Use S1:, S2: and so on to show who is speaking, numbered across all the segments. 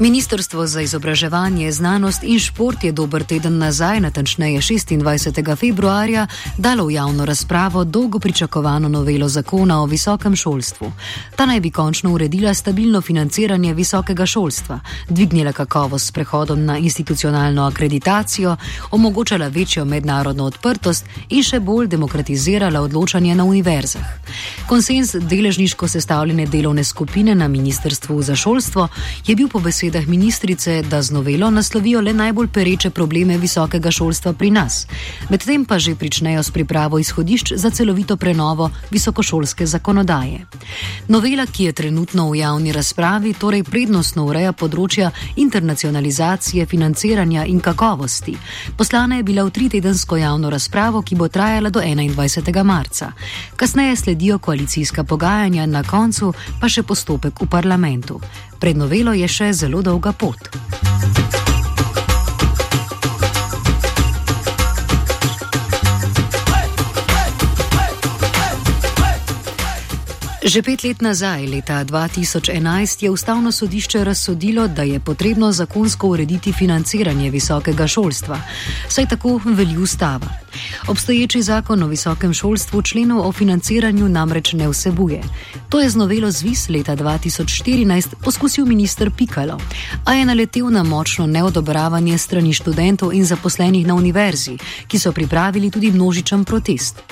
S1: Ministrstvo za izobraževanje, znanost in šport je dober teden nazaj, natančneje 26. februarja, dalo v javno razpravo dolgo pričakovano novelo zakona o visokem šolstvu. Ta naj bi končno uredila stabilno financiranje visokega šolstva, dvignila kakovost s prehodom na institucionalno akreditacijo, omogočala večjo mednarodno odprtost in še bolj demokratizirala odločanje na univerzah. Konsens deležniško sestavljene delovne skupine na Ministrstvu za šolstvo je bil po besedah besedah ministrice, da z novelo naslovijo le najbolj pereče probleme visokega šolstva pri nas, medtem pa že pričnejo s pripravo izhodišč za celovito prenovo visokošolske zakonodaje. Novela, ki je trenutno v javni razpravi, torej prednostno ureja področja internacionalizacije, financiranja in kakovosti. Poslana je bila v tritedensko javno razpravo, ki bo trajala do 21. marca. Kasneje sledijo koalicijska pogajanja, na koncu pa še postopek v parlamentu. Pred novelo je še zelo dolga pot. Že pet let nazaj, leta 2011, je ustavno sodišče razsodilo, da je potrebno zakonsko urediti financiranje visokega šolstva. Saj tako veli ustava. Obstoječi zakon o visokem šolstvu členov o financiranju namreč ne vsebuje. To je z novelo ZVIS leta 2014 poskusil minister Pikalo, a je naletel na močno neodobravanje strani študentov in zaposlenih na univerzi, ki so pripravili tudi množičen protest.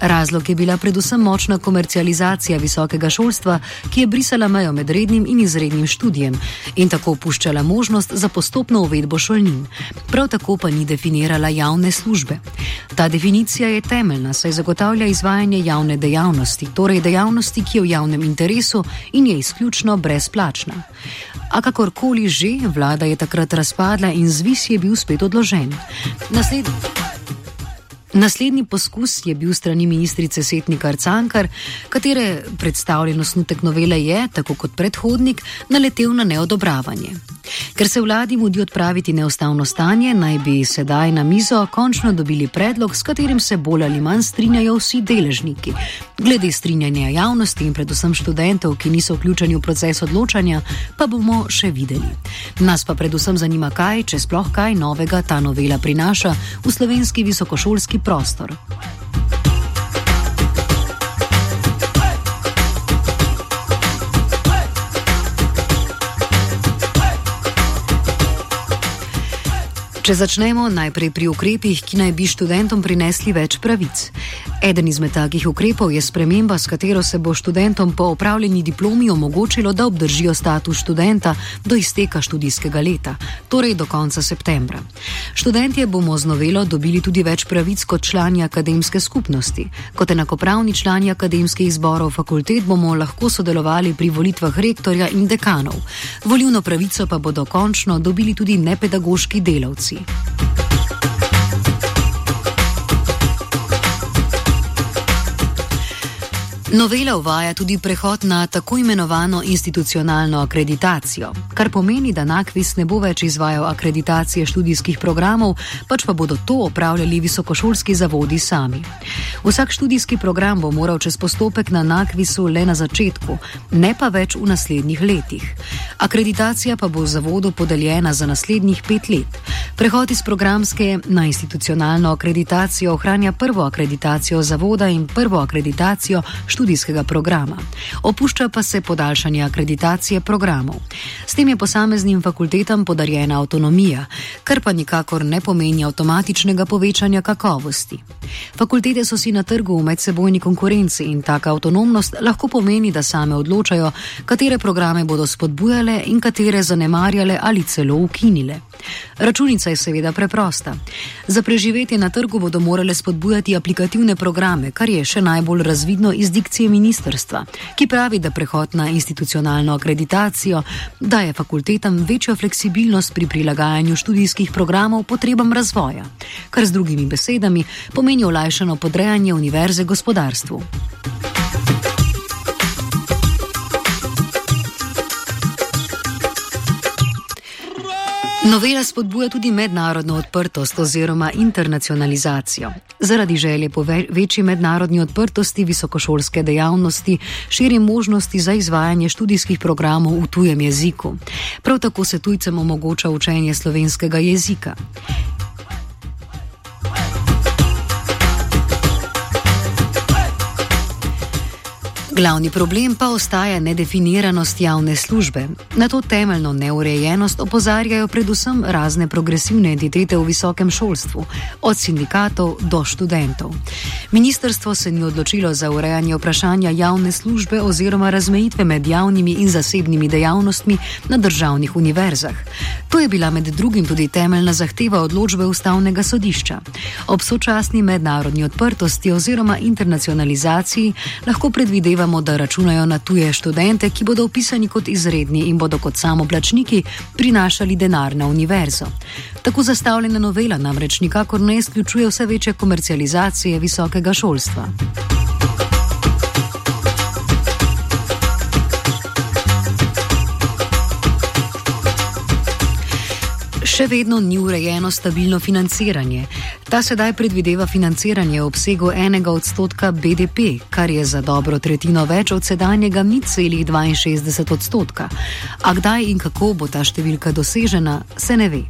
S1: Razlog je bila predvsem močna komercializacija visokega šolstva, ki je brisala mejo med rednim in izrednim študijem in tako opuščala možnost za postopno uvedbo šolnin. Prav tako pa ni definirala javne službe. Ta definicija je temeljna, saj zagotavlja izvajanje javne dejavnosti, torej dejavnosti, ki je v javnem interesu in je izključno brezplačna. A kakorkoli že, vlada je takrat razpadla in zvis je bil spet odložen. Naslednji. Naslednji poskus je bil strani ministrice Setnikar Cankar, katere predstavljen osnutek novele je, tako kot predhodnik, naletel na neodobravanje. Ker se vladi mudi odpraviti neustavno stanje, naj bi sedaj na mizo končno dobili predlog, s katerim se bolj ali manj strinjajo vsi deležniki. Glede strinjanja javnosti in predvsem študentov, ki niso vključeni v proces odločanja, pa bomo še videli. Nas pa predvsem zanima, kaj, če sploh kaj novega ta novela prinaša v slovenski visokošolski prostor. Če začnemo najprej pri ukrepih, ki naj bi študentom prinesli več pravic. Eden izmed takih ukrepov je sprememba, s katero se bo študentom po opravljeni diplomi omogočilo, da obdržijo status študenta do izteka študijskega leta, torej do konca septembra. Študentje bomo z novelo dobili tudi več pravic kot člani akademske skupnosti. Kot enakopravni člani akademskih zborov fakultet bomo lahko sodelovali pri volitvah rektorja in dekanov. Volivno pravico pa bodo končno dobili tudi nepedagoški delavci. Lucy. Novela uvaja tudi prehod na tako imenovano institucionalno akreditacijo, kar pomeni, da NAKVIS ne bo več izvajal akreditacije študijskih programov, pač pa bodo to opravljali visokošolski zavodi sami. Vsak študijski program bo moral čez postopek na NAKVISu le na začetku, ne pa več v naslednjih letih. Akreditacija pa bo zavodu podeljena za naslednjih pet let. Prehod iz programske na institucionalno akreditacijo ohranja prvo akreditacijo zavoda in prvo akreditacijo študijskih študijskega programa. Opušča pa se podaljšanje akreditacije programov. S tem je posameznim fakultetam podarjena avtonomija, kar pa nikakor ne pomeni avtomatičnega povečanja kakovosti. Fakultete so si na trgu v medsebojni konkurenci in taka avtonomnost lahko pomeni, da same odločajo, katere programe bodo spodbujale in katere zanemarjale ali celo ukinile. Računica je seveda preprosta. Za preživetje na trgu bodo morale spodbujati aplikativne programe, kar je še najbolj razvidno iz dikcije ministerstva, ki pravi, da prehod na institucionalno akreditacijo daje fakultetam večjo fleksibilnost pri prilagajanju študijskih programov potrebam razvoja, kar z drugimi besedami pomeni olajšano podrejanje univerze gospodarstvu. Novela spodbuja tudi mednarodno odprtost oziroma internacionalizacijo. Zaradi želje po večji mednarodni odprtosti visokošolske dejavnosti širi možnosti za izvajanje študijskih programov v tujem jeziku. Prav tako se tujcem omogoča učenje slovenskega jezika. Glavni problem pa ostaja nedefiniranost javne službe. Na to temeljno neurejenost opozarjajo predvsem razne progresivne entitete v visokem šolstvu, od sindikatov do študentov. Ministrstvo se ni odločilo za urejanje vprašanja javne službe oziroma razmejitve med javnimi in zasebnimi dejavnostmi na državnih univerzah. To je bila med drugim tudi temeljna zahteva odločbe ustavnega sodišča. Ob sočasni mednarodni odprtosti oziroma internacionalizaciji lahko predvideva predvidevamo, da računajo na tuje študente, ki bodo upisani kot izredni in bodo kot samoplačniki prinašali denar na univerzo. Tako zastavljena novela namreč nikakor ne izključuje vse večje komercializacije visokega šolstva. Še vedno ni urejeno stabilno financiranje. Ta sedaj predvideva financiranje v obsegu enega odstotka BDP, kar je za dobro tretjino več od sedanjega nicelih 62 odstotka. A kdaj in kako bo ta številka dosežena, se ne ve.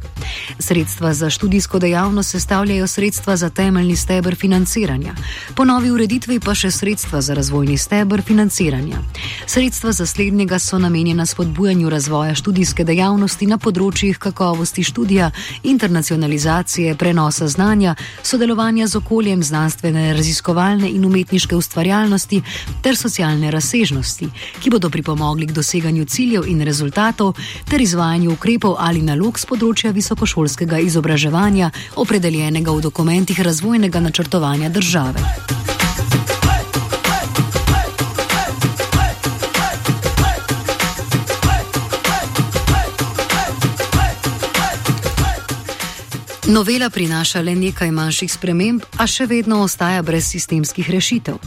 S1: Sredstva za študijsko dejavnost sestavljajo sredstva za temeljni stebr financiranja, po novi ureditvi pa še sredstva za razvojni stebr financiranja. Sredstva za slednjega so namenjena spodbujanju razvoja študijske dejavnosti na področjih kakovosti študija, internacionalizacije, prenosa znanja, sodelovanja z okoljem, znanstvene, raziskovalne in umetniške ustvarjalnosti ter socialne razsežnosti, ki bodo pripomogli k doseganju ciljev in rezultatov ter izvajanju ukrepov ali nalog z področja visokošolskega izobraževanja, opredeljenega v dokumentih razvojnega načrtovanja države. Novela prinaša le nekaj manjših sprememb, a še vedno ostaja brez sistemskih rešitev.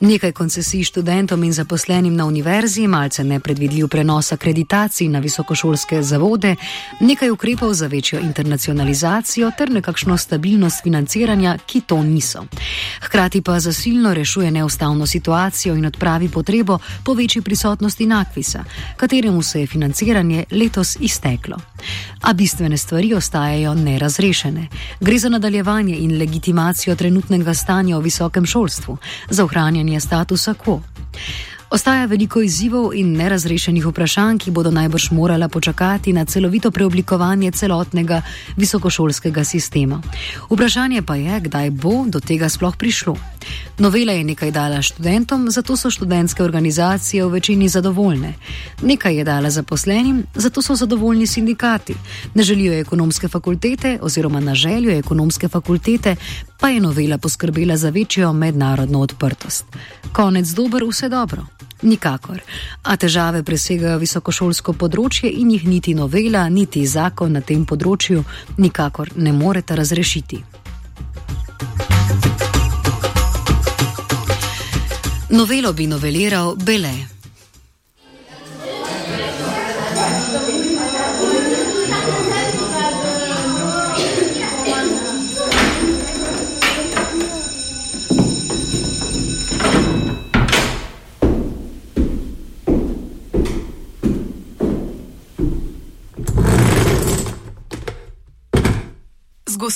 S1: Nekaj koncesij študentom in zaposlenim na univerzi, malce nepredvidljiv prenos akreditacij na visokošolske zavode, nekaj ukrepov za večjo internacionalizacijo ter nekakšno stabilnost financiranja, ki to niso. Hkrati pa zasilno rešuje neustavno situacijo in odpravi potrebo po večji prisotnosti nakvisa, kateremu se je financiranje letos izteklo. A bistvene stvari ostajajo nerazrešene rešene. Gre za nadaljevanje in legitimacijo trenutnega stanja v visokem šolstvu, za ohranjanje statusa quo. Ostaja veliko izzivov in nerazrešenih vprašanj, ki bodo najbrž morala počakati na celovito preoblikovanje celotnega visokošolskega sistema. Vprašanje pa je, kdaj bo do tega sploh prišlo. Novela je nekaj dala študentom, zato so študentske organizacije v večini zadovoljne. Nekaj je dala zaposlenim, zato so zadovoljni sindikati. Ne želijo ekonomske fakultete oziroma na željo ekonomske fakultete, pa je novela poskrbela za večjo mednarodno odprtost. Konec dober, vse dobro. Nikakor. A težave presegajo visokošolsko področje in jih niti novela, niti zakon na tem področju nikakor ne moreta razrešiti. Novelo bi noveliral Bele.